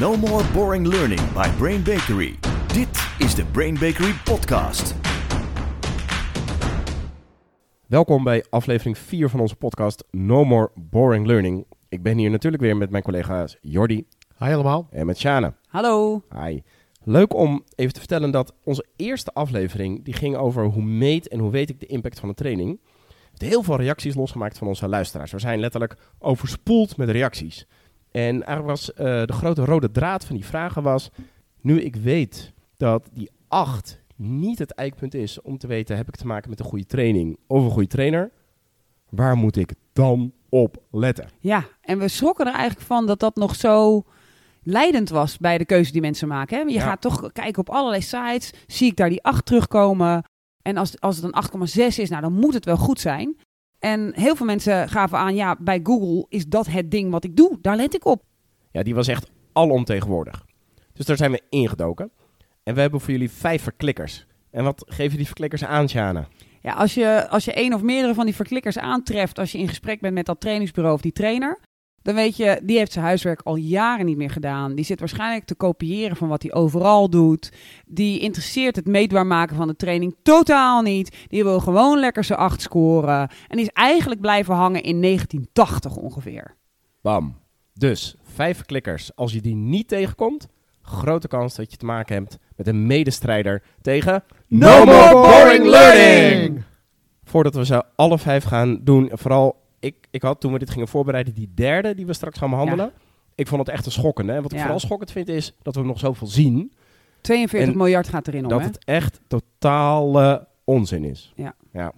No more boring learning by Brain Bakery. Dit is de Brain Bakery podcast. Welkom bij aflevering 4 van onze podcast No More Boring Learning. Ik ben hier natuurlijk weer met mijn collega's Jordi Hi allemaal. en met Shana. Hallo. Hi. Leuk om even te vertellen dat onze eerste aflevering die ging over hoe meet en hoe weet ik de impact van een training. heeft heel veel reacties losgemaakt van onze luisteraars. We zijn letterlijk overspoeld met reacties. En eigenlijk was eh, de grote rode draad van die vragen was, nu ik weet dat die 8 niet het eikpunt is om te weten heb ik te maken met een goede training of een goede trainer, waar moet ik dan op letten? Ja, en we schrokken er eigenlijk van dat dat nog zo leidend was bij de keuze die mensen maken. Hè? Je Ja. gaat toch kijken op allerlei sites, zie ik daar die 8 terugkomen. En als, als het een 8,6 is, nou dan moet het wel goed zijn. En heel veel mensen gaven aan, ja, bij Google is dat het ding wat ik doe. Daar let ik op. Ja, die was echt alomtegenwoordig. Dus daar zijn we ingedoken. En we hebben voor jullie vijf verklikkers. En wat geven die verklikkers aan, Sjana? Ja, als je, als je één of meerdere van die verklikkers aantreft als je in gesprek bent met dat trainingsbureau of die trainer, dan weet je, die heeft zijn huiswerk al jaren niet meer gedaan. Die zit waarschijnlijk te kopiëren van wat hij overal doet. Die interesseert het meetbaar maken van de training totaal niet. Die wil gewoon lekker zijn acht scoren. En die is eigenlijk blijven hangen in 1980 ongeveer. Bam. Dus, vijf verklikkers. Als je die niet tegenkomt, grote kans dat je te maken hebt met een medestrijder tegen No more boring learning! Voordat we ze alle vijf gaan doen, vooral ik, ik had toen we dit gingen voorbereiden, die derde die we straks gaan behandelen. Ik vond het echt een schokkende. Hè? Wat ik Ja. vooral schokkend vind is dat we nog zoveel zien. 42 En miljard gaat erin om, dat hè? het echt totale onzin is. Ja. ja.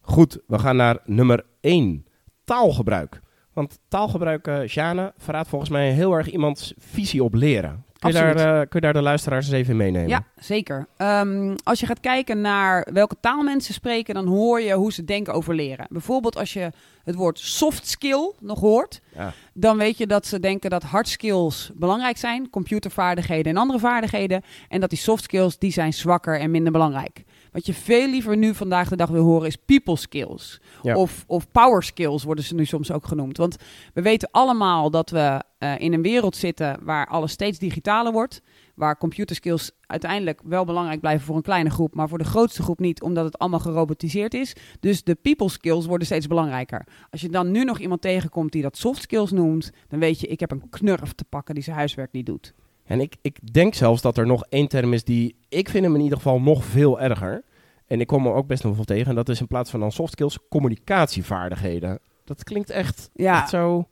Goed, we gaan naar nummer 1. Taalgebruik. Want taalgebruik, Sjane, verraadt volgens mij heel erg iemands visie op leren. Kun je, daar, eh, kun je daar de luisteraars eens even in meenemen? Ja, zeker. Ehm, als je gaat kijken naar welke taal mensen spreken, dan hoor je hoe ze denken over leren. Bijvoorbeeld als je het woord soft skill nog hoort, Ja. dan weet je dat ze denken dat hard skills belangrijk zijn, computervaardigheden en andere vaardigheden, en dat die soft skills die zijn zwakker en minder belangrijk. Wat je veel liever nu vandaag de dag wil horen is people skills. Ja. Of, of power skills worden ze nu soms ook genoemd. Want we weten allemaal dat we eh, in een wereld zitten waar alles steeds digitaler wordt. Waar computerskills uiteindelijk wel belangrijk blijven voor een kleine groep, maar voor de grootste groep niet, omdat het allemaal gerobotiseerd is. Dus de people skills worden steeds belangrijker. Als je dan nu nog iemand tegenkomt die dat soft skills noemt, dan weet je, ik heb een knurf te pakken die zijn huiswerk niet doet. En ik, ik denk zelfs dat er nog één term is die... Ik vind hem in ieder geval nog veel erger. En ik kom er ook best nog wel tegen. En dat is in plaats van dan soft skills, communicatievaardigheden. Dat klinkt echt, Ja. echt zo...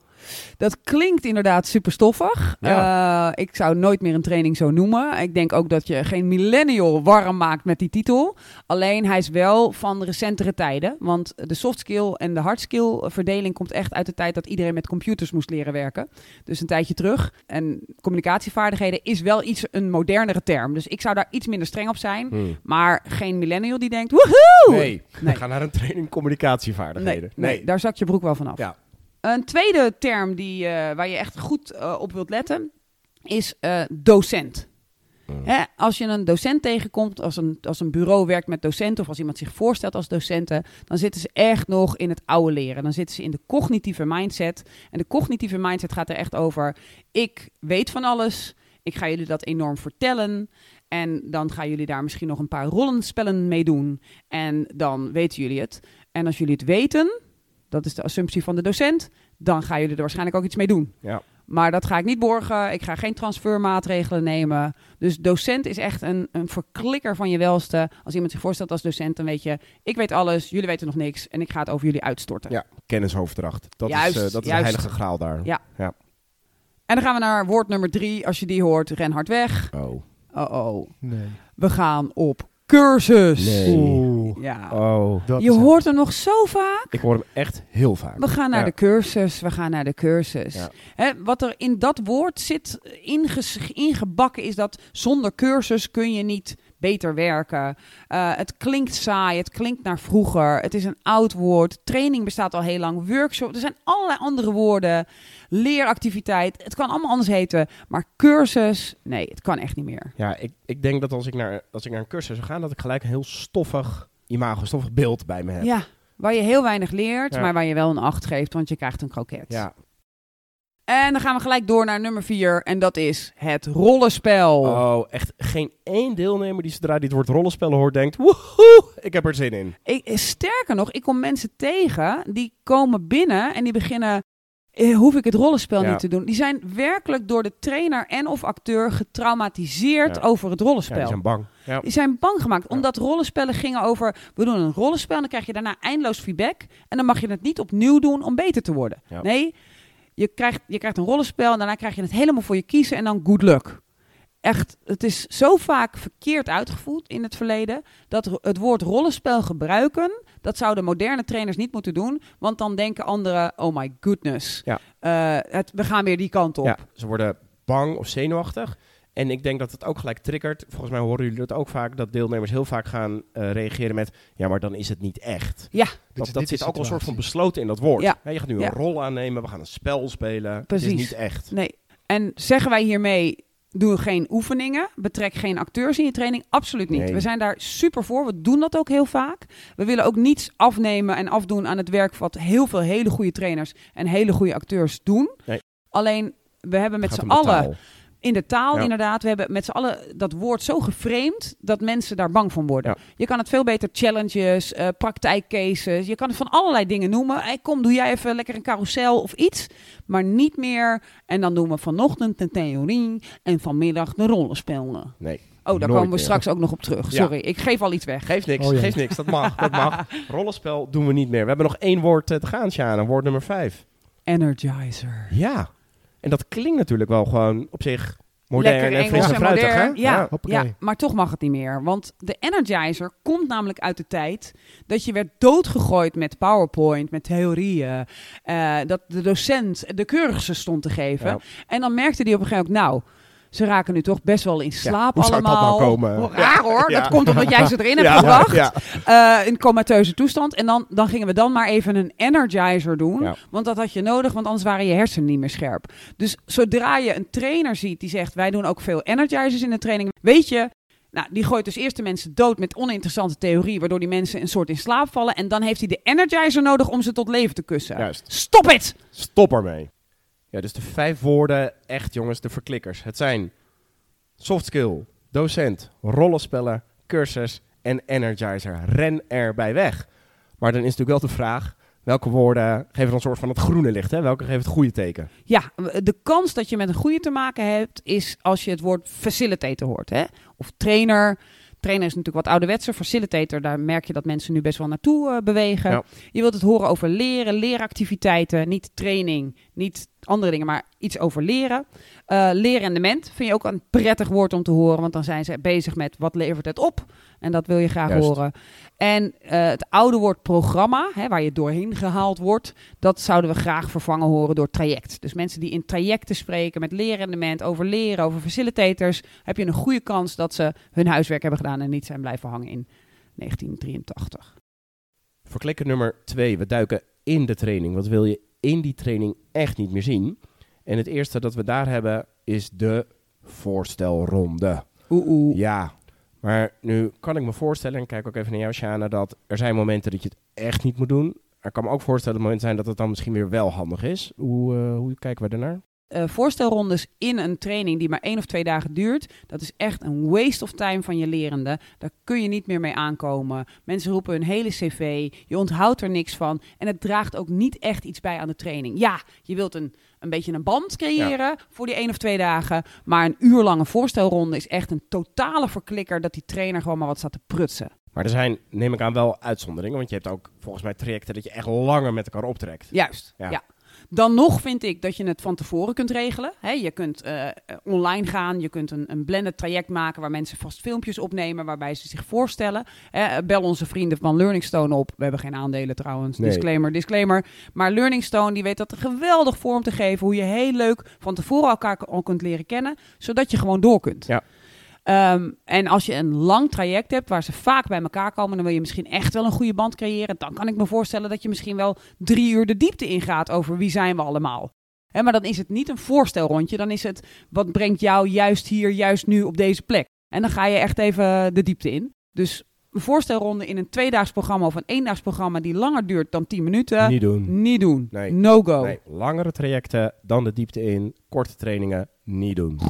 Dat klinkt inderdaad super stoffig. Ja. Eh, ik zou nooit meer een training zo noemen. Ik denk ook dat je geen millennial warm maakt met die titel. Alleen hij is wel van recentere tijden. Want de soft skill en de hard skill verdeling komt echt uit de tijd dat iedereen met computers moest leren werken. Dus een tijdje terug. En communicatievaardigheden is wel iets een modernere term. Dus ik zou daar iets minder streng op zijn. Hmm. Maar geen millennial die denkt, woehoe! Nee, Nee. we gaan naar een training communicatievaardigheden. Nee, nee, daar zakt je broek wel vanaf. Ja. Een tweede term die, eh, waar je echt goed eh, op wilt letten, is eh, docent. Mm. Hè, als je een docent tegenkomt, als een, als een bureau werkt met docenten, of als iemand zich voorstelt als docenten, dan zitten ze echt nog in het oude leren. Dan zitten ze in de cognitieve mindset. En de cognitieve mindset gaat er echt over, ik weet van alles, ik ga jullie dat enorm vertellen. En dan gaan jullie daar misschien nog een paar rollenspellen mee doen. En dan weten jullie het. En als jullie het weten, dat is de assumptie van de docent, dan gaan jullie er waarschijnlijk ook iets mee doen. Ja. Maar dat ga ik niet borgen. Ik ga geen transfermaatregelen nemen. Dus docent is echt een, een verklikker van je welste. Als iemand zich voorstelt als docent, dan weet je... ik weet alles, jullie weten nog niks... en ik ga het over jullie uitstorten. Ja, kennishoofddracht. Dat Juist, is, eh, dat is juist. de heilige graal daar. Ja. ja. En dan gaan we naar woord nummer drie. Als je die hoort, ren hard weg. Oh. Oh oh. Nee. We gaan op cursus. Nee. Oeh. Ja. Oh. Dat Je is- hoort hem nog zo vaak. Ik hoor hem echt heel vaak. We gaan naar Ja. de cursus, we gaan naar de cursus. Ja. Hè, wat er in dat woord zit inges- ingebakken is dat zonder cursus kun je niet beter werken. Eh, het klinkt saai, het klinkt naar vroeger. Het is een oud woord. Training bestaat al heel lang. Workshop, er zijn allerlei andere woorden. Leeractiviteit, het kan allemaal anders heten. Maar cursus, nee, het kan echt niet meer. Ja, ik, ik denk dat als ik, naar, als ik naar een cursus zou gaan, dat ik gelijk een heel stoffig imago, stoffig beeld bij me heb. Ja, waar je heel weinig leert, Ja. maar waar je wel een acht geeft, want je krijgt een kroket. Ja. En dan gaan we gelijk door naar nummer vier. En dat is het rollenspel. Oh, echt geen één deelnemer die zodra die het woord rollenspellen hoort denkt... Woehoe, ik heb er zin in. Ik, sterker nog, ik kom mensen tegen die komen binnen en die beginnen... eh, hoef ik het rollenspel Ja. niet te doen. Die zijn werkelijk door de trainer en of acteur getraumatiseerd Ja. over het Ja, rollenspel. die zijn bang. Ja. Die zijn bang gemaakt, Ja. omdat rollenspellen gingen over... we doen een rollenspel en dan krijg je daarna eindeloos feedback... en dan mag je het niet opnieuw doen om beter te worden. Ja. Nee, je krijgt, je krijgt een rollenspel en daarna krijg je het helemaal voor je kiezen... en dan good luck. Echt, het is zo vaak verkeerd uitgevoerd in het verleden... dat het woord rollenspel gebruiken... dat zouden moderne trainers niet moeten doen... want dan denken anderen, oh my goodness... Ja. eh, het, we gaan weer die kant op. Ja, ze worden bang of zenuwachtig. En ik denk dat het ook gelijk triggert. Volgens mij horen jullie dat ook vaak. Dat deelnemers heel vaak gaan eh, reageren met... Ja, maar dan is het niet echt. Ja, Dat, dat zit ook al een soort van besloten in dat woord. Ja. Je gaat nu Ja. een rol aannemen. We gaan een spel spelen. Het Precies. is niet echt. Nee. En zeggen wij hiermee, doe geen oefeningen, betrek geen acteurs in je training? Absoluut niet. Nee. We zijn daar super voor. We doen dat ook heel vaak. We willen ook niets afnemen en afdoen aan het werk wat heel veel hele goede trainers en hele goede acteurs doen. Nee. Alleen, we hebben met Het z'n allen. In de taal Ja. inderdaad, we hebben met z'n allen dat woord zo geframed dat mensen daar bang van worden. Ja. Je kan het veel beter challenges, eh praktijkcases, je kan het van allerlei dingen noemen. Hey, kom, doe jij even lekker een carousel of iets. Maar niet meer, en dan doen we vanochtend de theorie en vanmiddag de rollenspellen. Nee. Oh, daar komen we meer. straks ook nog op terug. Ja. Sorry, ik geef al iets weg. Geeft niks, Oh, ja. geeft niks. Dat mag, dat mag. Rollenspel doen we niet meer. We hebben nog één woord eh, te gaan, Sjana. Woord nummer vijf. Energizer. Ja. En dat klinkt natuurlijk wel gewoon op zich modern Lekker en fris en en fruitig, modern. hè? Ja, ja, maar toch mag het niet meer. Want de Energizer komt namelijk uit de tijd dat je werd doodgegooid met PowerPoint, met theorieën. eh, dat de docent de cursussen stond te geven. Ja. En dan merkte hij op een gegeven moment, nou, ze raken nu toch best wel in slaap hoe zou dat allemaal. nou komen? Hoe Raar hoor, Ja. dat komt omdat jij ze erin hebt gebracht. ja. eh, in comateuze toestand. En dan, dan gingen we dan maar even een energizer doen. Ja. Want dat had je nodig, want anders waren je hersenen niet meer scherp. Dus zodra je een trainer ziet die zegt... wij doen ook veel energizers in de training... weet je, nou, die gooit dus eerst de mensen dood met oninteressante theorie... waardoor die mensen een soort in slaap vallen. En dan heeft hij de energizer nodig om ze tot leven te kussen. Juist. Stop het! Stop ermee. Ja, dus de vijf woorden, echt jongens, de verklikkers. Het zijn soft skill, docent, rollenspellen, cursus en energizer. Ren erbij weg. Maar dan is natuurlijk wel de vraag, welke woorden geven een soort van het groene licht? Hè? Welke geven het goede teken? Ja, de kans dat je met een goede te maken hebt... is als je het woord facilitator hoort. Hè? Of trainer... Trainer is natuurlijk wat ouderwetser. Facilitator, daar merk je dat mensen nu best wel naartoe eh, bewegen. Ja. Je wilt het horen over leren, leeractiviteiten. Niet training, niet andere dingen, maar iets over leren. Eh leerrendement vind je ook een prettig woord om te horen. Want dan zijn ze bezig met wat levert het op. En dat wil je graag Juist. horen. En eh, het oude woord programma, hè, waar je doorheen gehaald wordt. Dat zouden we graag vervangen horen door traject. Dus mensen die in trajecten spreken met leerrendement, over leren, over facilitators. Heb je een goede kans dat ze hun huiswerk hebben gedaan en niet zijn blijven hangen in 1983. Verklikker nummer twee. We duiken in de training. Wat wil je in die training echt niet meer zien? En het eerste dat we daar hebben is de voorstelronde. Oeh, oeh. Ja, maar nu kan ik me voorstellen, en kijk ook even naar jou, Shana, dat er zijn momenten dat je het echt niet moet doen. Er kan me ook voorstellen dat er momenten zijn dat het dan misschien weer wel handig is. Hoe, eh, hoe kijken we ernaar? Eh, voorstelrondes in een training die maar één of twee dagen duurt, dat is echt een waste of time van je lerende. Daar kun je niet meer mee aankomen. Mensen roepen hun hele cv, je onthoudt er niks van en het draagt ook niet echt iets bij aan de training. Ja, je wilt een, een beetje een band creëren voor die één of twee dagen, maar een uur lange voorstelronde is echt een totale verklikker dat die trainer gewoon maar wat staat te prutsen. Maar er zijn, neem ik aan, wel uitzonderingen. Want je hebt ook volgens mij trajecten dat je echt langer met elkaar optrekt. Juist, Ja. ja. Dan nog vind ik dat je het van tevoren kunt regelen. Je kunt eh, eh, online gaan, je kunt een, een blended traject maken waar mensen vast filmpjes opnemen waarbij ze zich voorstellen. Eh, bel onze vrienden van Learning Stone op. We hebben geen aandelen trouwens, Nee. disclaimer, disclaimer. Maar Learning Stone die weet dat geweldig vorm te geven hoe je heel leuk van tevoren elkaar al kunt leren kennen, zodat je gewoon door kunt. Ja. Ehm, en als je een lang traject hebt waar ze vaak bij elkaar komen, dan wil je misschien echt wel een goede band creëren. Dan kan ik me voorstellen dat je misschien wel drie uur de diepte ingaat over wie zijn we allemaal. Hè, maar dan is het niet een voorstelrondje, dan is het wat brengt jou juist hier, juist nu op deze plek. En dan ga je echt even de diepte in. Dus een voorstelronde in een tweedaags programma of een eendaags programma die langer duurt dan 10 minuten. Niet doen. Niet doen. Nee. No go. Nee, langere trajecten, dan de diepte in, korte trainingen, niet doen.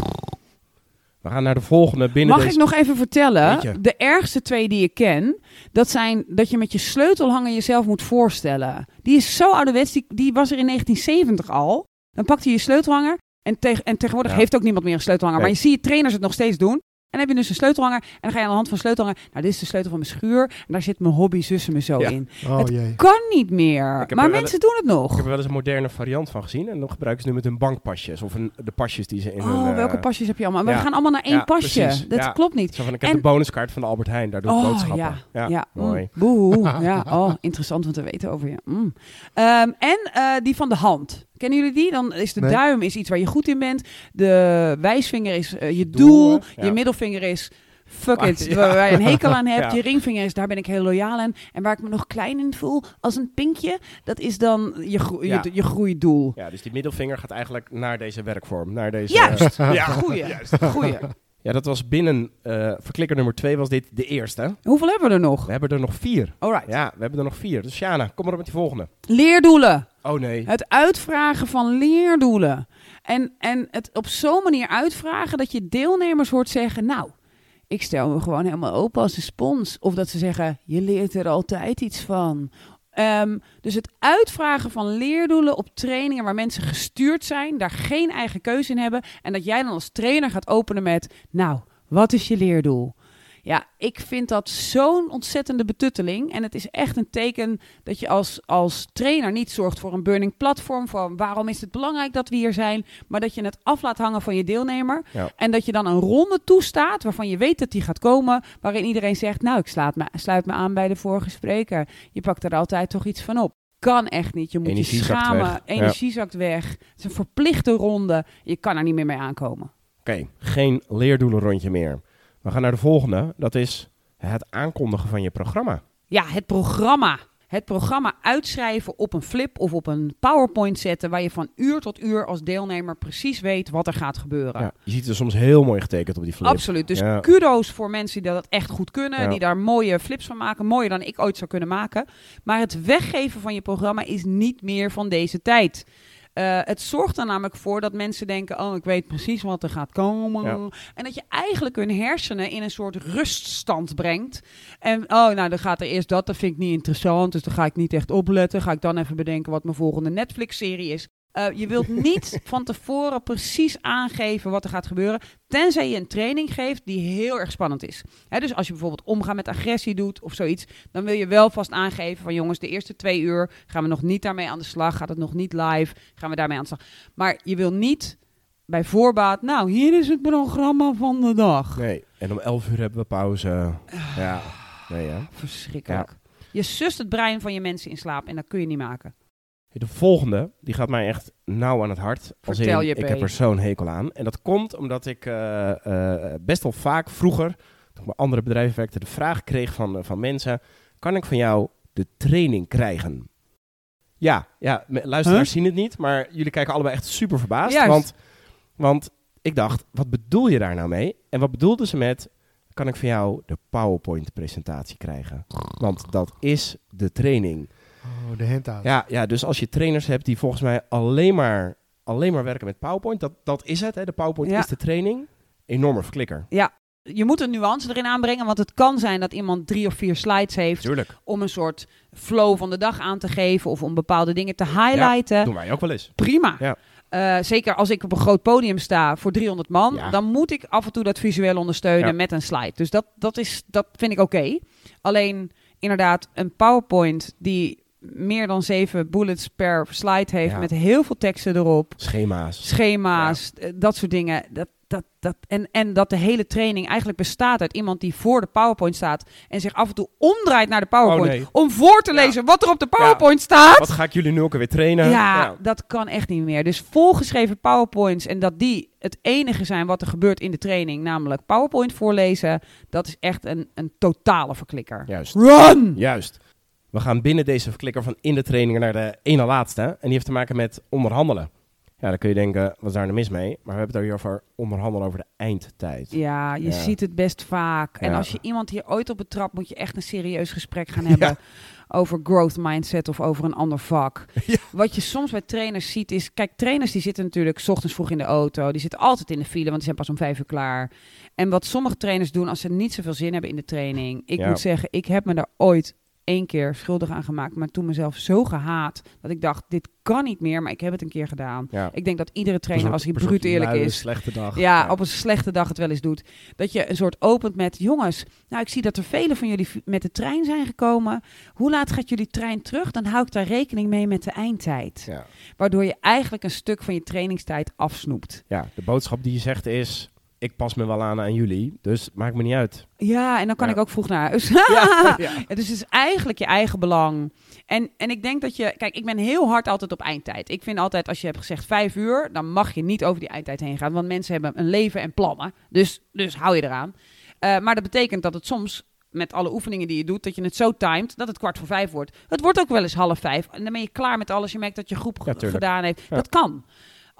We gaan naar de volgende binnen Mag deze... ik nog even vertellen? Je. De ergste twee die ik ken, dat zijn dat je met je sleutelhanger jezelf moet voorstellen. Die is zo ouderwets, die, die was er in 1970 al. Dan pakt hij je sleutelhanger en, tegen en tegenwoordig Ja. heeft ook niemand meer een sleutelhanger. Nee. Maar je ziet trainers het nog steeds doen. En dan heb je dus een sleutelhanger en dan ga je aan de hand van sleutelhanger... Nou, dit is de sleutel van mijn schuur en daar zit mijn hobby zussen me zo Ja. in. Oh Het jee. Kan niet meer. Maar mensen doen het Ik nog. heb er wel eens een moderne variant van gezien. En dan gebruiken ze nu met hun bankpasjes. Of een, de pasjes die ze in hun... Oh, eh, welke pasjes heb je allemaal? Maar ja. we gaan allemaal naar één Ja, pasje. precies. Dat Ja. klopt niet. Zo van, ik heb En- de bonuskaart van de Albert Heijn. Daar doe ik Oh, boodschappen. ja. Ja, mooi. mm, boehoe. ja, oh, interessant om te weten over je. Mm. Ehm, en eh, die van de hand. Kennen jullie die? Dan is de Nee. duim is iets waar je goed in bent. De wijsvinger is eh, je Doel, doel. hè? Ja. Je middelvinger is fuck Ah, it, ja. waar waar je een hekel aan hebt. Ja. Je ringvinger is daar ben ik heel loyaal aan. En waar ik me nog klein in voel, als een pinkje, dat is dan je, gro- Ja. je, je groeidoel. Ja, dus die middelvinger gaat eigenlijk naar deze werkvorm. Naar deze, Juist. Ja, Goeie. Goeie. Ja, dat was binnen eh, verklikker nummer twee was dit de eerste. Hoeveel hebben we er nog? We hebben er nog vier. Alright. Ja, we hebben er nog vier. Dus Sjana, kom maar op met die volgende. Leerdoelen. Oh nee. Het uitvragen van leerdoelen. En, en het op zo'n manier uitvragen dat je deelnemers hoort zeggen: Nou, ik stel me gewoon helemaal open als een spons. Of dat ze zeggen: Je leert er altijd iets van. Ehm, dus het uitvragen van leerdoelen op trainingen waar mensen gestuurd zijn, daar geen eigen keuze in hebben. En dat jij dan als trainer gaat openen met: Nou, wat is je leerdoel? Ja, ik vind dat zo'n ontzettende betutteling. En het is echt een teken dat je als, als trainer niet zorgt voor een burning platform. Van waarom is het belangrijk dat we hier zijn. Maar dat je het af laat hangen van je deelnemer. Ja. En dat je dan een ronde toestaat waarvan je weet dat die gaat komen. Waarin iedereen zegt, nou ik sluit me, sluit me aan bij de vorige spreker. Je pakt er altijd toch iets van op. Kan echt niet. Je moet Energie je schamen. Energie zakt weg. Het is een verplichte ronde. Je kan er niet meer mee aankomen. Oké, geen leerdoelenrondje meer. We gaan naar de volgende. Dat is het aankondigen van je programma. Ja, het programma. Het programma uitschrijven op een flip of op een PowerPoint zetten. Waar je van uur tot uur als deelnemer precies weet wat er gaat gebeuren. Ja, je ziet het soms heel mooi getekend op die flip. Absoluut. Dus Ja. kudo's voor mensen die dat echt goed kunnen. Ja. Die daar mooie flips van maken. Mooier dan ik ooit zou kunnen maken. Maar het weggeven van je programma is niet meer van deze tijd. Eh, het zorgt er namelijk voor dat mensen denken: Oh, ik weet precies wat er gaat komen. Ja. En dat je eigenlijk hun hersenen in een soort ruststand brengt. En oh, nou, dan gaat er eerst dat. Dat vind ik niet interessant. Dus dan ga ik niet echt opletten. Ga ik dan even bedenken wat mijn volgende Netflix-serie is. Eh, je wilt niet van tevoren precies aangeven wat er gaat gebeuren. Tenzij je een training geeft die heel erg spannend is. Hè, dus als je bijvoorbeeld omgaan met agressie doet of zoiets. Dan wil je wel vast aangeven van jongens, de eerste twee uur gaan we nog niet daarmee aan de slag. Gaat het nog niet live? Gaan we daarmee aan de slag? Maar je wil niet bij voorbaat, nou hier is het programma van de dag. Nee, en om 11 uur hebben we pauze. Ja, nee ja. Verschrikkelijk. Je sust het brein van je mensen in slaap en dat kun je niet maken. De volgende, die gaat mij echt nauw aan het hart. Als Vertel in, je, ik heb er zo'n hekel aan. En dat komt omdat ik eh, eh, best wel vaak vroeger, toen ik bij andere bedrijven werkte, de vraag kreeg van, eh, van mensen: kan ik van jou de training krijgen? Ja, ja luisteraars Huh? zien het niet, maar jullie kijken allebei echt super verbaasd. Juist. Want, want ik dacht, wat bedoel je daar nou mee? En wat bedoelden ze met: kan ik van jou de PowerPoint-presentatie krijgen? Want dat is de training. Oh, de handout. Ja, ja, dus als je trainers hebt die volgens mij alleen maar, alleen maar werken met PowerPoint, dat, dat is het. Hè? De PowerPoint Ja. is de training. Enorme verklikker. Ja, je moet een nuance erin aanbrengen, want het kan zijn dat iemand drie of vier slides heeft Tuurlijk. om een soort flow van de dag aan te geven of om bepaalde dingen te highlighten. Doen wij ook wel eens. Prima. Ja. Eh, zeker als ik op een groot podium sta voor 300 man, Ja. dan moet ik af en toe dat visueel ondersteunen Ja. met een slide. Dus dat, dat, is, dat vind ik oké. Alleen inderdaad, een PowerPoint die meer dan zeven bullets per slide heeft Ja. met heel veel teksten erop Schema's. schema's, eh, dat soort dingen. Dat, dat, dat, en, en dat de hele training eigenlijk bestaat uit iemand die voor de PowerPoint staat en zich af en toe omdraait naar de PowerPoint Oh, nee. om voor te Ja. lezen wat er op de PowerPoint staat. Wat ga ik jullie nu ook alweer trainen? Ja, dat kan echt niet meer. Dus volgeschreven PowerPoints en dat die het enige zijn wat er gebeurt in de training, namelijk PowerPoint voorlezen, dat is echt een, een totale verklikker. Juist. Run! Juist. We gaan binnen deze verklikker van in de trainingen naar de ene laatste. En die heeft te maken met onderhandelen. Ja, dan kun je denken, wat is daar nou mis mee? Maar we hebben het hier over onderhandelen over de eindtijd. Ja, je Ja. ziet het best vaak. En Ja. als je iemand hier ooit op betrapt, moet je echt een serieus gesprek gaan hebben over growth mindset of over een ander vak. Wat je soms bij trainers ziet is, kijk, trainers die zitten natuurlijk 's ochtends vroeg in de auto, die zitten altijd in de file, want die zijn pas om vijf uur klaar. En wat sommige trainers doen als ze niet zoveel zin hebben in de training, ik moet zeggen, ik heb me daar ooit één keer schuldig aan gemaakt, maar toen mezelf zo gehaat dat ik dacht, dit kan niet meer, maar ik heb het een keer gedaan. Ja. Ik denk dat iedere trainer, als hij bruut eerlijk is, slechte dag. ja, op een slechte dag het wel eens doet. Dat je een soort opent met, jongens, nou ik zie dat er vele van jullie met de trein zijn gekomen. Hoe laat gaat jullie trein terug? Dan hou ik daar rekening mee met de eindtijd. Ja. Waardoor je eigenlijk een stuk van je trainingstijd afsnoept. ja, de boodschap die je zegt is, ik pas me wel aan aan jullie, dus maakt me niet uit. Ja, en dan kan Ja. ik ook vroeg naar huis. ja. Ja, dus het is eigenlijk je eigen belang. En, en ik denk dat je... Kijk, ik ben heel hard altijd op eindtijd. Ik vind altijd, als je hebt gezegd vijf uur... dan mag je niet over die eindtijd heen gaan. Want mensen hebben een leven en plannen. Dus, dus hou je eraan. Eh, maar dat betekent dat het soms... met alle oefeningen die je doet... dat je het zo timed dat het kwart voor vijf wordt. Het wordt ook wel eens half vijf. En dan ben je klaar met alles. Je merkt dat je groep Ja, gedaan heeft. Ja. Dat kan.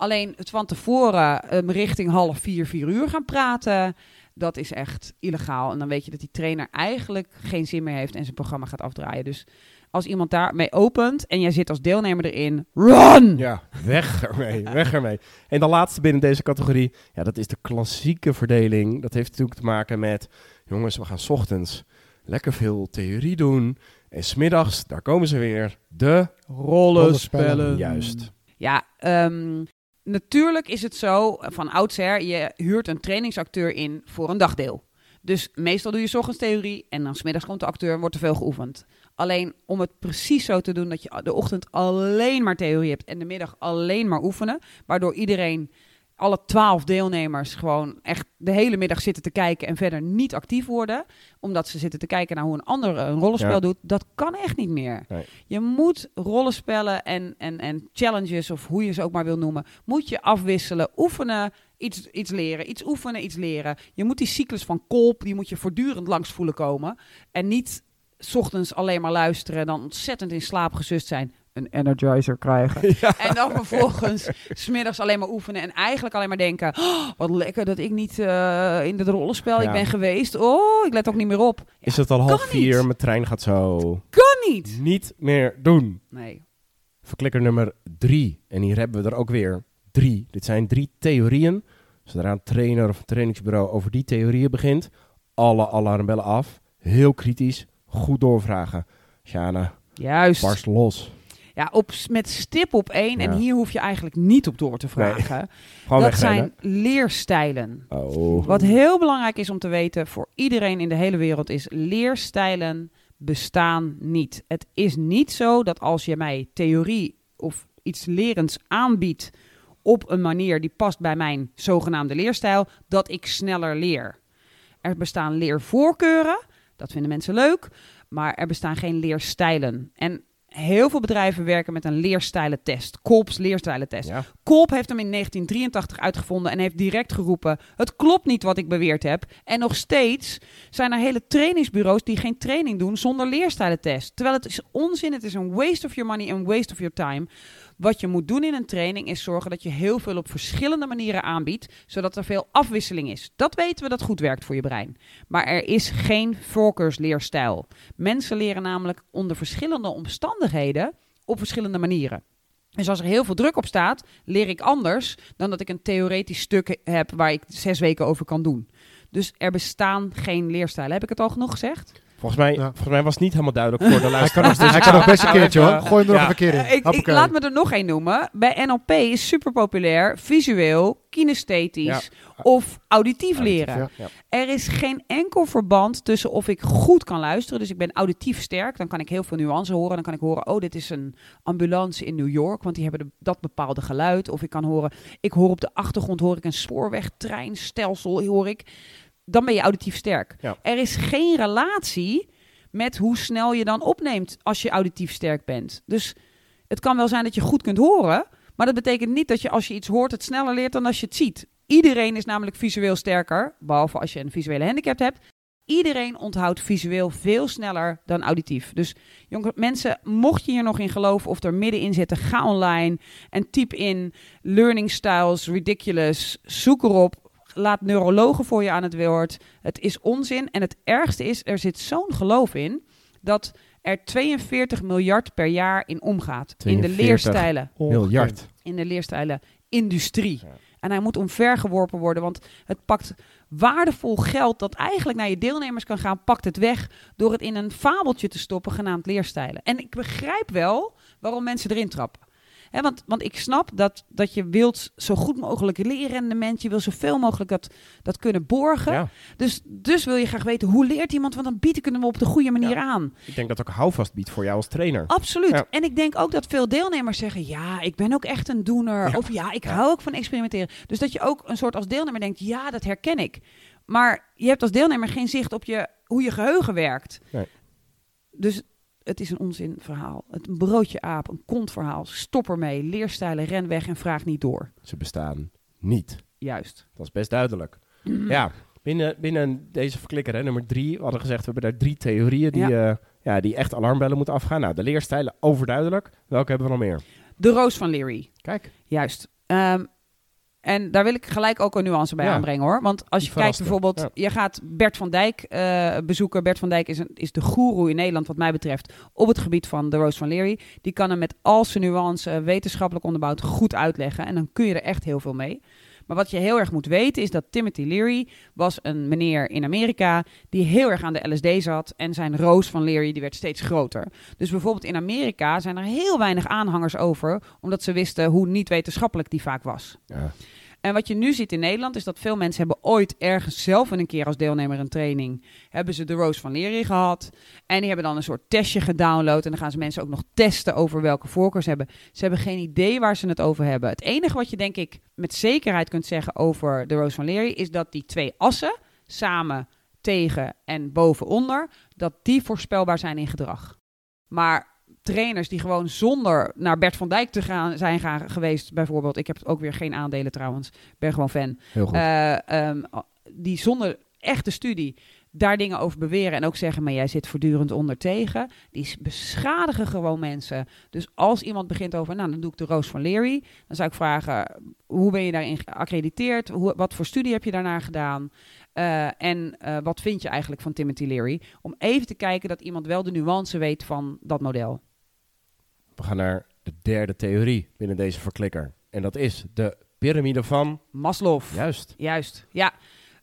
Alleen het van tevoren ehm, richting half vier, vier uur gaan praten... dat is echt illegaal. En dan weet je dat die trainer eigenlijk geen zin meer heeft... en zijn programma gaat afdraaien. Dus als iemand daarmee opent en jij zit als deelnemer erin... Run! Ja, weg ermee, weg ermee. En de laatste binnen deze categorie, ja, dat is de klassieke verdeling. Dat heeft natuurlijk te maken met, jongens, we gaan 's ochtends lekker veel theorie doen. En smiddags, daar komen ze weer, de Rollenspellen. Juist. Ja, ehm, natuurlijk is het zo, van oudsher, je huurt een trainingsacteur in voor een dagdeel. Dus meestal doe je ochtends theorie en dan smiddags komt de acteur en wordt er veel geoefend. Alleen om het precies zo te doen dat je de ochtend alleen maar theorie hebt en de middag alleen maar oefenen, waardoor iedereen, alle twaalf deelnemers, gewoon echt de hele middag zitten te kijken en verder niet actief worden, omdat ze zitten te kijken naar hoe een ander een rollenspel Ja. doet, dat kan echt niet meer. Nee. Je moet rollenspellen en, en, en challenges, of hoe je ze ook maar wil noemen, moet je afwisselen, oefenen, iets, iets leren, iets oefenen, iets leren. Je moet die cyclus van kolp, die moet je voortdurend langs voelen komen. En niet 's ochtends alleen maar luisteren en dan ontzettend in slaap gesust zijn. Een energizer krijgen. En dan vervolgens smiddags alleen maar oefenen en eigenlijk alleen maar denken... "Oh, wat lekker dat ik niet eh, in het rollenspel Ja. ik ben geweest. Oh, ik let ook niet meer op. Ja, Is het al half vier, niet. mijn trein gaat zo. Kan niet. Niet meer doen. Nee. Verklikker nummer drie. En hier hebben we er ook weer drie. Dit zijn drie theorieën. Zodra een trainer of een trainingsbureau over die theorieën begint, alle alarmbellen af. Heel kritisch, goed doorvragen. Sjana, Juist. barst los. Ja, op, met stip op één. Ja. En hier hoef je eigenlijk niet op door te vragen. Dat zijn leerstijlen. Oh. Wat heel belangrijk is om te weten voor iedereen in de hele wereld is leerstijlen bestaan niet. Het is niet zo dat als je mij theorie of iets lerends aanbiedt op een manier die past bij mijn zogenaamde leerstijl, dat ik sneller leer. Er bestaan leervoorkeuren, dat vinden mensen leuk, maar er bestaan geen leerstijlen. En heel veel bedrijven werken met een leerstijlentest, Kolb's leerstijlentest. Ja. Kolb heeft hem in 1983 uitgevonden en heeft direct geroepen: Het klopt niet wat ik beweerd heb. En nog steeds zijn er hele trainingsbureaus die geen training doen zonder leerstijlentest. Terwijl het is onzin, het is een waste of your money en waste of your time. Wat je moet doen in een training is zorgen dat je heel veel op verschillende manieren aanbiedt, zodat er veel afwisseling is. Dat weten we dat goed werkt voor je brein. Maar er is geen voorkeursleerstijl. Mensen leren namelijk onder verschillende omstandigheden op verschillende manieren. Dus als er heel veel druk op staat, leer ik anders dan dat ik een theoretisch stuk heb waar ik zes weken over kan doen. Dus er bestaan geen leerstijlen. Heb ik het al genoeg gezegd? Volgens mij, Ja. volgens mij was het niet helemaal duidelijk voor de Hij kan, luisteraars. nog, hij kan nog best een keertje hoor. Gooi hem er Ja. nog een keer in. Ik, laat me er nog één noemen. Bij NLP is super populair visueel, kinesthetisch Ja. of auditief Auditief, leren. Er is geen enkel verband tussen of ik goed kan luisteren, dus ik ben auditief sterk, dan kan ik heel veel nuance horen. Dan kan ik horen, oh, dit is een ambulance in New York, want die hebben de- dat bepaalde geluid. Of ik kan horen, ik hoor op de achtergrond hoor ik een spoorwegtreinstelsel, hoor ik. Dan ben je auditief sterk. Ja. Er is geen relatie met hoe snel je dan opneemt als je auditief sterk bent. Dus het kan wel zijn dat je goed kunt horen, maar dat betekent niet dat je als je iets hoort het sneller leert dan als je het ziet. Iedereen is namelijk visueel sterker, behalve als je een visuele handicap hebt. iedereen onthoudt visueel veel sneller dan auditief. Dus jonge mensen, mocht je hier nog in geloven of er middenin zitten, ga online en typ in learning styles, ridiculous, zoek erop. Laat neurologen voor je aan het woord. Het is onzin. En het ergste is, er zit zo'n geloof in dat er 42 miljard per jaar in omgaat. In de 42 leerstijlen Miljard. in de leerstijlen industrie. Ja. En hij moet omvergeworpen worden, want het pakt waardevol geld dat eigenlijk naar je deelnemers kan gaan, pakt het weg door het in een fabeltje te stoppen genaamd leerstijlen. En ik begrijp wel waarom mensen erin trappen. Want, want ik snap dat, dat je wilt zo goed mogelijk leren de mens. Je wil zoveel mogelijk dat, dat kunnen borgen. Ja. Dus, dus wil je graag weten hoe leert iemand, want dan bied ik hem op de goede manier Ja. aan. Ik denk dat ook houvast biedt voor jou als trainer. Absoluut. Ja. En ik denk ook dat veel deelnemers zeggen: ja, ik ben ook echt een doener. Of ja, ik hou ook van experimenteren. Dus dat je ook een soort als deelnemer denkt: ja, dat herken ik. Maar je hebt als deelnemer geen zicht op je, hoe je geheugen werkt. Nee. Dus het is een onzinverhaal. Het een broodje aap, een kontverhaal. Stop ermee. Leerstijlen, ren weg en vraag niet door. Ze bestaan niet. Juist. Dat is best duidelijk. Ja, binnen, binnen deze verklikker, hè, nummer drie, we hadden gezegd, we hebben daar drie theorieën die, ja. ja, die echt alarmbellen moeten afgaan. Nou, de leerstijlen overduidelijk. Welke hebben we nog meer? De roos van Leary. Kijk. Juist. Ehm, en daar wil ik gelijk ook een nuance bij Ja. aanbrengen hoor. Want als je kijkt bijvoorbeeld, je gaat Bert van Dijk eh, bezoeken. Bert van Dijk is, een, is de goeroe in Nederland wat mij betreft op het gebied van de Roos van Leary. Die kan hem met al zijn nuance, wetenschappelijk onderbouwd, goed uitleggen. En dan kun je er echt heel veel mee. Maar wat je heel erg moet weten is dat Timothy Leary was een meneer in Amerika die heel erg aan de LSD zat. En zijn roos van Leary die werd steeds groter. Dus bijvoorbeeld in Amerika zijn er heel weinig aanhangers over, omdat ze wisten hoe niet wetenschappelijk die vaak was. Ja. En wat je nu ziet in Nederland is dat veel mensen hebben ooit ergens zelf een keer als deelnemer een training, hebben ze de Roos van Leary gehad. En die hebben dan een soort testje gedownload en dan gaan ze mensen ook nog testen over welke voorkeur ze hebben. Ze hebben geen idee waar ze het over hebben. Het enige wat je denk ik met zekerheid kunt zeggen over de Roos van Leary is dat die twee assen, samen, tegen en bovenonder, dat die voorspelbaar zijn in gedrag. Maar trainers die gewoon zonder naar Bert van Dijk te gaan zijn gaan, geweest, bijvoorbeeld. Ik heb ook weer geen aandelen trouwens, ben gewoon fan. Heel goed. Eh, ehm, die zonder echte studie daar dingen over beweren en ook zeggen, maar jij zit voortdurend onder tegen. Die beschadigen gewoon mensen. Dus als iemand begint over, nou dan doe ik de Roos van Leary, dan zou ik vragen, hoe ben je daarin geaccrediteerd? Hoe, wat voor studie heb je daarna gedaan? Eh, en eh, wat vind je eigenlijk van Timothy Leary? Om even te kijken dat iemand wel de nuance weet van dat model. We gaan naar de derde theorie binnen deze verklikker. En dat is de piramide van... Maslow. Juist. Juist, ja.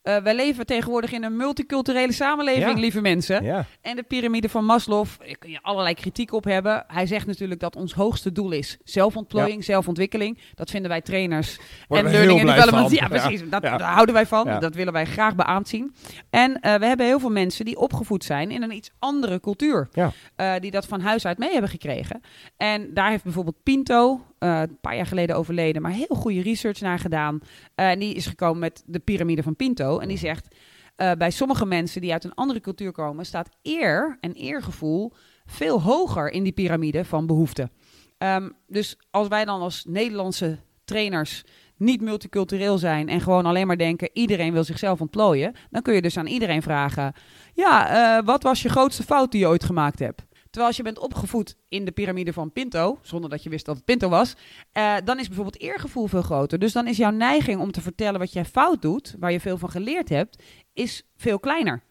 Eh, wij leven tegenwoordig in een multiculturele samenleving, Ja. lieve mensen. Ja. En de piramide van Maslow, daar kun je allerlei kritiek op hebben. Hij zegt natuurlijk dat ons hoogste doel is zelfontplooiing, zelfontwikkeling. Dat vinden wij trainers Worden en learning and development. Ja, precies. Dat. Daar houden wij van. Dat willen wij graag beaamd zien. En eh, we hebben heel veel mensen die opgevoed zijn in een iets andere cultuur. Eh, die dat van huis uit mee hebben gekregen. En daar heeft bijvoorbeeld Pinto, eh, een paar jaar geleden overleden, maar heel goede research naar gedaan. Eh, en die is gekomen met de piramide van Pinto. En die zegt, eh, bij sommige mensen die uit een andere cultuur komen, staat eer en eergevoel veel hoger in die piramide van behoeften. Ehm, dus als wij dan als Nederlandse trainers niet multicultureel zijn en gewoon alleen maar denken iedereen wil zichzelf ontplooien, dan kun je dus aan iedereen vragen: ja, wat was je grootste fout die je ooit gemaakt hebt? Terwijl als je bent opgevoed in de piramide van Pinto, zonder dat je wist dat het Pinto was, eh, dan is bijvoorbeeld eergevoel veel groter. Dus dan is jouw neiging om te vertellen wat jij fout doet, waar je veel van geleerd hebt, is veel kleiner.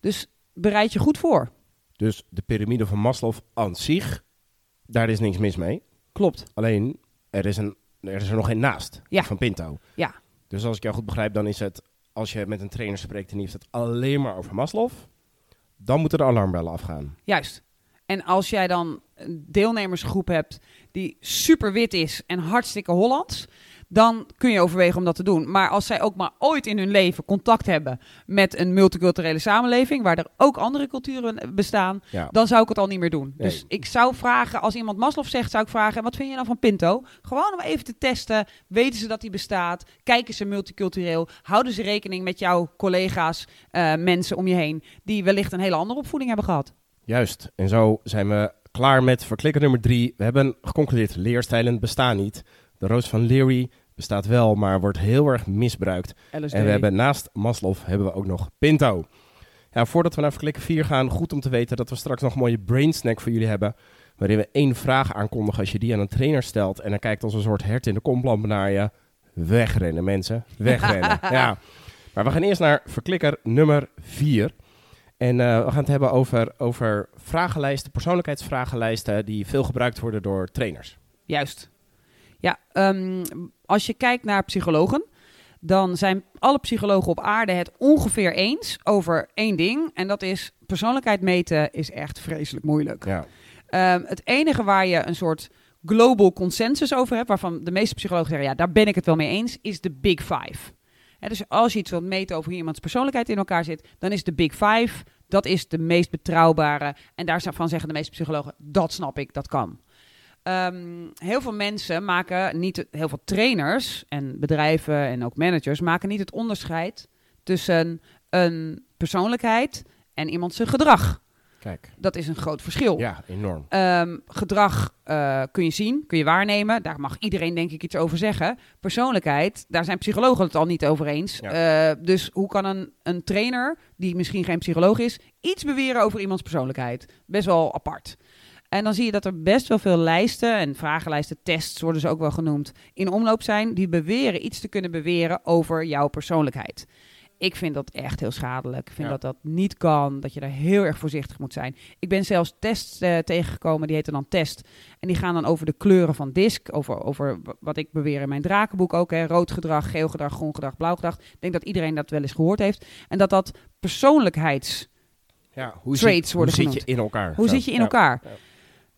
Dus bereid je goed voor. Dus de piramide van Maslow aan zich, daar is niks mis mee. Klopt. Alleen, er is, een, er is er nog geen naast Ja. van Pinto. Ja. Dus als ik jou goed begrijp, dan is het, als je met een trainer spreekt en die heeft het alleen maar over Maslow, dan moeten de alarmbellen afgaan. Juist. En als jij dan een deelnemersgroep hebt die super wit is en hartstikke Hollands, dan kun je overwegen om dat te doen. Maar als zij ook maar ooit in hun leven contact hebben met een multiculturele samenleving, waar er ook andere culturen bestaan, Ja. dan zou ik het al niet meer doen. Nee. Dus ik zou vragen, als iemand Maslow zegt, zou ik vragen, wat vind je dan van Pinto? Gewoon om even te testen, weten ze dat die bestaat? Kijken ze multicultureel? Houden ze rekening met jouw collega's, eh, mensen om je heen, die wellicht een hele andere opvoeding hebben gehad? Juist. En zo zijn we klaar met verklikker nummer drie. We hebben geconcludeerd, leerstijlen bestaan niet. De roos van Leary bestaat wel, maar wordt heel erg misbruikt. LSD. En we hebben naast Maslow hebben we ook nog Pinto. Ja, voordat we naar verklikken 4 gaan, goed om te weten dat we straks nog een mooie brain snack voor jullie hebben. Waarin we één vraag aankondigen als je die aan een trainer stelt. En dan kijkt als een soort hert in de komplamp naar je. Wegrennen, mensen. Wegrennen. ja. Maar we gaan eerst naar verklikker nummer 4. En eh, we gaan het hebben over, over vragenlijsten, persoonlijkheidsvragenlijsten die veel gebruikt worden door trainers. Juist. Ja, ehm, als je kijkt naar psychologen, dan zijn alle psychologen op aarde het ongeveer eens over één ding. En dat is persoonlijkheid meten is echt vreselijk moeilijk. Ja. Ehm, het enige waar je een soort global consensus over hebt, waarvan de meeste psychologen zeggen, ja, daar ben ik het wel mee eens, is de Big Five. Dus als je iets wilt meten over hoe iemands persoonlijkheid in elkaar zit, dan is de Big Five, dat is de meest betrouwbare. En daarvan zeggen de meeste psychologen, dat snap ik, dat kan. Ehm, heel veel mensen maken niet, heel veel trainers en bedrijven en ook managers maken niet het onderscheid tussen een persoonlijkheid en iemand zijn gedrag. Kijk. Dat is een groot verschil. Ja, enorm. Ehm, gedrag eh, kun je zien, kun je waarnemen. Daar mag iedereen denk ik iets over zeggen. Persoonlijkheid, daar zijn psychologen het al niet over eens. Ja. Eh, dus hoe kan een, een trainer, die misschien geen psycholoog is, iets beweren over iemands persoonlijkheid? Best wel apart. En dan zie je dat er best wel veel lijsten en vragenlijsten, tests worden ze ook wel genoemd, in omloop zijn die beweren iets te kunnen beweren over jouw persoonlijkheid. Ik vind dat echt heel schadelijk. Ik vind Ja. dat dat niet kan, dat je daar heel erg voorzichtig moet zijn. Ik ben zelfs tests eh, tegengekomen, die heten dan test. En die gaan dan over de kleuren van disc, over, over wat ik beweer in mijn drakenboek ook. Hè. Rood gedrag, geel gedrag, groen gedrag, blauw gedrag. Ik denk dat iedereen dat wel eens gehoord heeft. En dat dat persoonlijkheids... Ja, hoe Traits zit, hoe zit je in elkaar? Hoe Zo. zit je in Ja. elkaar?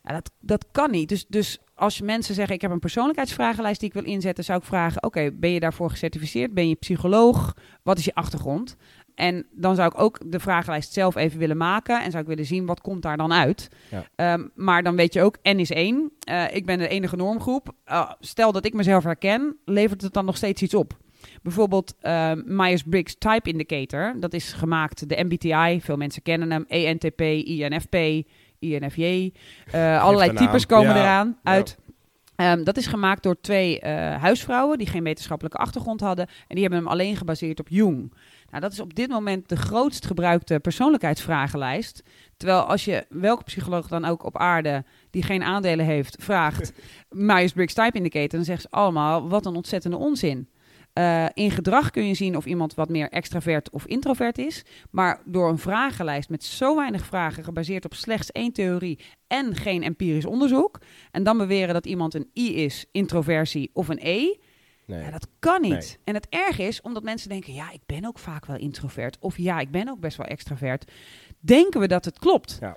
Ja, dat, dat kan niet. Dus, dus als mensen zeggen, ik heb een persoonlijkheidsvragenlijst die ik wil inzetten, zou ik vragen, oké, ben je daarvoor gecertificeerd? Ben je psycholoog? Wat is je achtergrond? En dan zou ik ook de vragenlijst zelf even willen maken en zou ik willen zien, wat komt daar dan uit? Ja. Ehm, maar dan weet je ook, N is één. Eh, ik ben de enige normgroep. Uh, stel dat ik mezelf herken, levert het dan nog steeds iets op? Bijvoorbeeld uh, Myers-Briggs Type Indicator. Dat is gemaakt, de MBTI. Veel mensen kennen hem. ENTP, INFP, INFJ. Uh, allerlei types komen Ja. eraan Ja. uit. Um, dat is gemaakt door twee uh, huisvrouwen die geen wetenschappelijke achtergrond hadden. En die hebben hem alleen gebaseerd op Jung. Nou, dat is op dit moment de grootst gebruikte persoonlijkheidsvragenlijst. Terwijl als je welke psycholoog dan ook op aarde die geen aandelen heeft, vraagt Myers-Briggs Type Indicator, dan zeggen ze allemaal wat een ontzettende onzin. Uh, in gedrag kun je zien of iemand wat meer extravert of introvert is. Maar door een vragenlijst met zo weinig vragen, gebaseerd op slechts één theorie en geen empirisch onderzoek. En dan beweren dat iemand een I is, introversie of een E. Nee. Ja, dat kan niet. Nee. En het erg is omdat mensen denken: ja, ik ben ook vaak wel introvert. Of ja, ik ben ook best wel extravert. Denken we dat het klopt. Ja.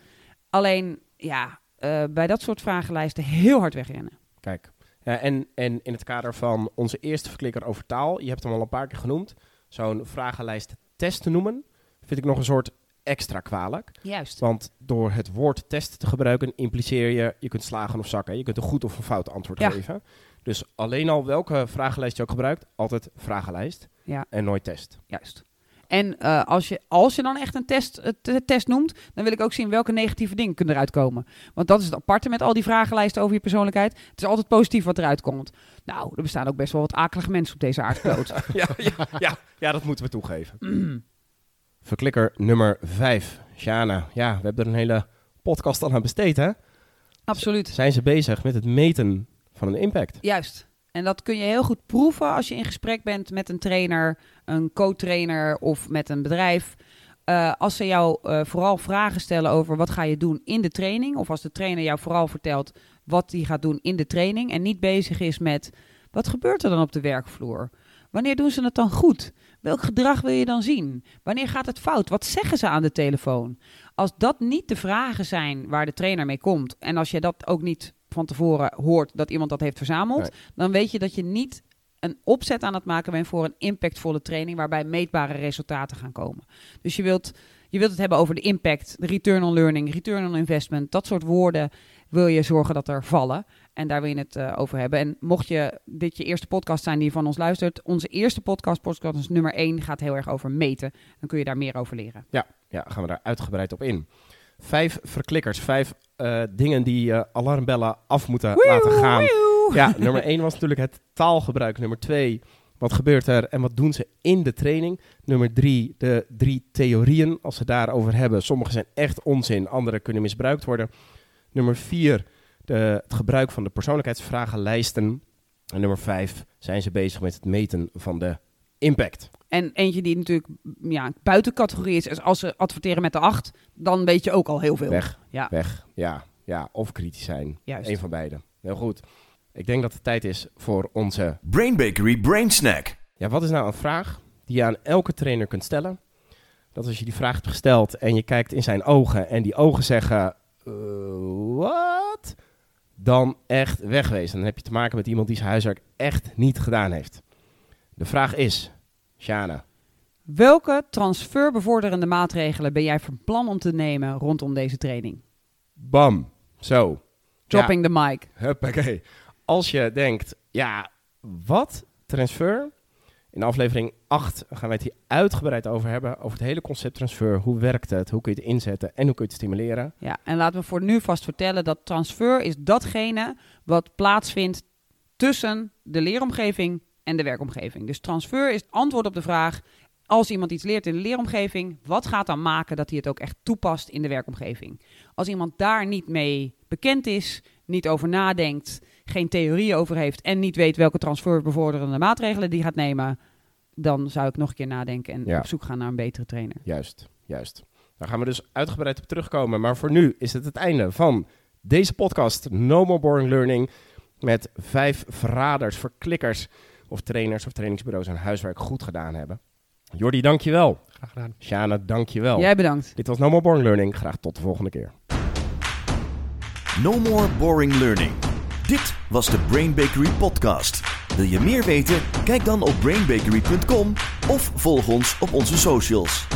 Alleen, ja, uh, bij dat soort vragenlijsten heel hard wegrennen. Kijk. Ja, en, en in het kader van onze eerste verklikker over taal, je hebt hem al een paar keer genoemd, zo'n vragenlijst test te noemen, vind ik nog een soort extra kwalijk. Juist. Want door het woord test te gebruiken, impliceer je, je kunt slagen of zakken. Je kunt een goed of een fout antwoord Ja. geven. Dus alleen al welke vragenlijst je ook gebruikt, altijd vragenlijst Ja. en nooit test. Juist. En uh, als, je, als je dan echt een test, uh, test noemt, dan wil ik ook zien welke negatieve dingen kunnen eruit komen. Want dat is het aparte met al die vragenlijsten over je persoonlijkheid. Het is altijd positief wat eruit komt. Nou, er bestaan ook best wel wat akelige mensen op deze aardkloot. ja, ja, ja, ja, dat moeten we toegeven. Verklikker nummer 5. Sjana, ja, we hebben er een hele podcast aan besteed, hè? Absoluut. Zijn ze bezig met het meten van een impact? Juist. En dat kun je heel goed proeven als je in gesprek bent met een trainer, een co-trainer of met een bedrijf. Uh, als ze jou uh, vooral vragen stellen over wat ga je doen in de training, of als de trainer jou vooral vertelt wat hij gaat doen in de training en niet bezig is met wat gebeurt er dan op de werkvloer? Wanneer doen ze het dan goed? Welk gedrag wil je dan zien? Wanneer gaat het fout? Wat zeggen ze aan de telefoon? Als dat niet de vragen zijn waar de trainer mee komt en als je dat ook niet van tevoren hoort dat iemand dat heeft verzameld, Nee. dan weet je dat je niet een opzet aan het maken bent voor een impactvolle training waarbij meetbare resultaten gaan komen. Dus je wilt, je wilt het hebben over de impact, de return on learning, return on investment, dat soort woorden wil je zorgen dat er vallen. En daar wil je het uh, over hebben. En mocht je dit je eerste podcast zijn die je van ons luistert, onze eerste podcast, podcast nummer 1, gaat heel erg over meten. Dan kun je daar meer over leren. Ja, ja, gaan we daar uitgebreid op in. Vijf verklikkers, vijf uh, dingen die uh, alarmbellen af moeten laten gaan. Ja, nummer één was natuurlijk het taalgebruik. Nummer twee Wat gebeurt er en wat doen ze in de training? Nummer drie, de drie theorieën. Als ze daarover hebben, sommige zijn echt onzin, andere kunnen misbruikt worden. Nummer vier, de, het gebruik van de persoonlijkheidsvragenlijsten. En nummer vijf, zijn ze bezig met het meten van de impact. En eentje die natuurlijk ja, buiten categorie is, is als ze adverteren met de 8, dan weet je ook al heel veel. Weg, Ja, weg, ja, ja. Of kritisch zijn. juist. Eén van beide. Heel goed. Ik denk dat het tijd is voor onze... Brain Bakery Brain Snack. Ja, wat is nou een vraag die je aan elke trainer kunt stellen? Dat als je die vraag hebt gesteld en je kijkt in zijn ogen en die ogen zeggen... eh, Wat? Dan echt wegwezen. Dan heb je te maken met iemand die zijn huiswerk echt niet gedaan heeft. De vraag is, Shana, Welke transferbevorderende maatregelen ben jij van plan om te nemen rondom deze training? bam, zo. Dropping the mic. Huppakee. Als je denkt, ja, wat? Transfer? In aflevering 8 gaan wij het hier uitgebreid over hebben. Over het hele concept transfer. Hoe werkt het? Hoe kun je het inzetten? En hoe kun je het stimuleren? Ja, en laten we voor nu vast vertellen dat transfer is datgene wat plaatsvindt tussen de leeromgeving en de werkomgeving. Dus transfer is het antwoord op de vraag: als iemand iets leert in de leeromgeving, wat gaat dan maken dat hij het ook echt toepast in de werkomgeving? Als iemand daar niet mee bekend is, niet over nadenkt, geen theorie over heeft en niet weet welke transferbevorderende maatregelen die gaat nemen, dan zou ik nog een keer nadenken en Ja. op zoek gaan naar een betere trainer. Juist, juist. Daar gaan we dus uitgebreid op terugkomen. Maar voor nu is het het einde van deze podcast No More Boring Learning. Met vijf verraders, verklikkers of trainers of trainingsbureaus hun huiswerk goed gedaan hebben. Jordi, dankjewel. Graag gedaan. Shana, dankjewel. Jij bedankt. Dit was No More Boring Learning. Graag tot de volgende keer. No more boring learning. Dit was de Brain Bakery podcast. Wil je meer weten? Kijk dan op brainbakery.com of volg ons op onze socials.